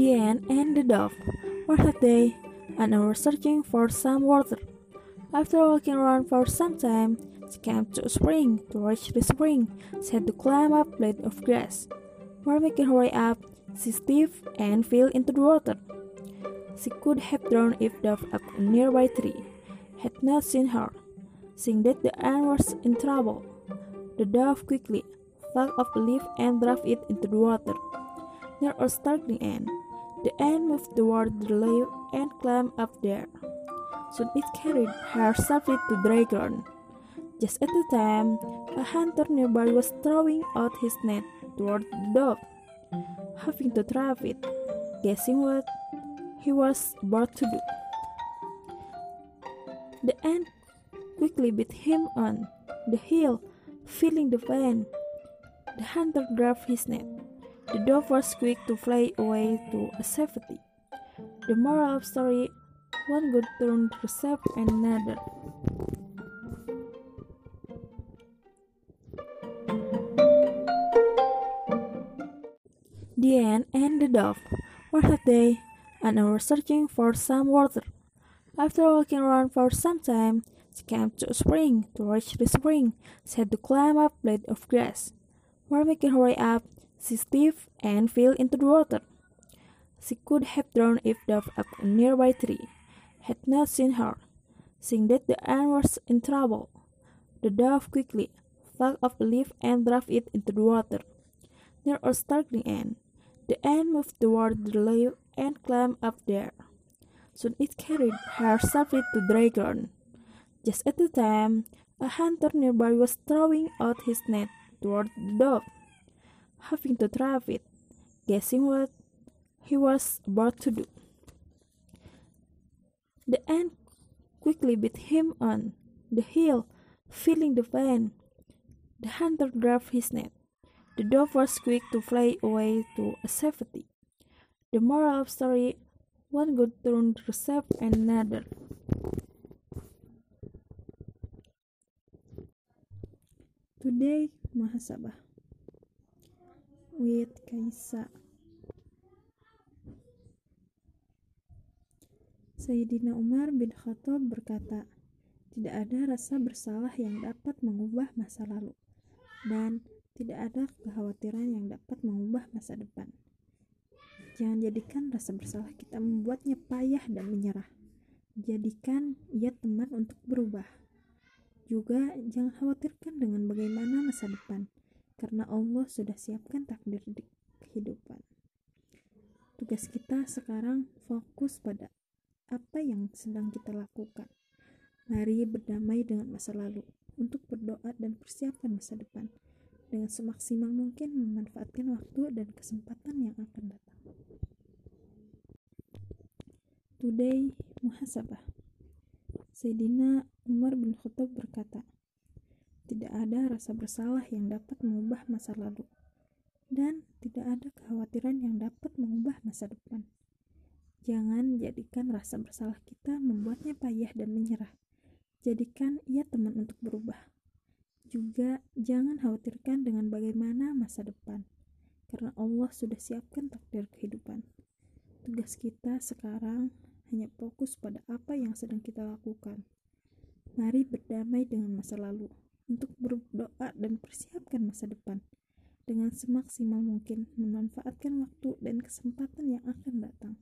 The ant and the dove. One hot day, and were searching for some water. After walking around for some time, she came to a spring. To reach the spring, she had to climb up a blade of grass. While making her way up, she slipped and fell into the water. She could have drowned if dove up a nearby tree had not seen her. Seeing that the ant was in trouble, the dove quickly plucked off a leaf and dropped it into the water. Near a startling ant, the ant moved toward the leaf and climbed up there. Soon it carried her safely to dry ground. Just at the time, a hunter nearby was throwing out his net toward the dove, having to trap it, guessing what he was about to do. The ant quickly beat him on the heel, feeling the pain. The hunter dropped his net. The dove was quick to fly away to a safety. The moral of story one good turn deserves another. The and the dove. One hot day, and I was searching for some water. After walking around for some time, she came to a spring. To reach the spring, she had to climb up a blade of grass. While making her way up, she and fell into the water. She could have drowned if dove up a nearby tree had not seen her. Seeing that the ant was in trouble, the dove quickly plucked off a leaf and dropped it into the water. Near a startling ant, the ant moved toward the leaf and climbed up there. Soon it carried her safely to dry ground. Just at the time, a hunter nearby was throwing out his net toward the dove, having to trap it, guessing what he was about to do. The ant quickly beat him on the heel, feeling the pain. The hunter dropped his net. The dove was quick to fly away to a safety. The moral of story one good turn deserves another. Today Muhasabah with Kaisa Sayyidina Umar bin Khattab berkata, tidak ada rasa bersalah yang dapat mengubah masa lalu dan tidak ada kekhawatiran yang dapat mengubah masa depan. Jangan jadikan rasa bersalah kita membuatnya payah dan menyerah. Jadikan ia teman untuk berubah. Juga jangan khawatirkan dengan bagaimana masa depan, karena Allah sudah siapkan takdir di kehidupan. Tugas kita sekarang fokus pada apa yang sedang kita lakukan. Mari berdamai dengan masa lalu untuk berdoa dan persiapkan masa depan dengan semaksimal mungkin memanfaatkan waktu dan kesempatan yang akan datang. Today muhasabah. Sayyidina Umar bin Khattab berkata, tidak ada rasa bersalah yang dapat mengubah masa lalu dan tidak ada kekhawatiran yang dapat mengubah masa depan. Jangan jadikan rasa bersalah kita membuatnya payah dan menyerah. Jadikan ia teman untuk berubah. Juga jangan khawatirkan dengan bagaimana masa depan, karena Allah sudah siapkan takdir kehidupan. Tugas kita sekarang hanya fokus pada apa yang sedang kita lakukan. Mari berdamai dengan masa lalu untuk berdoa dan persiapkan masa depan dengan semaksimal mungkin memanfaatkan waktu dan kesempatan yang akan datang.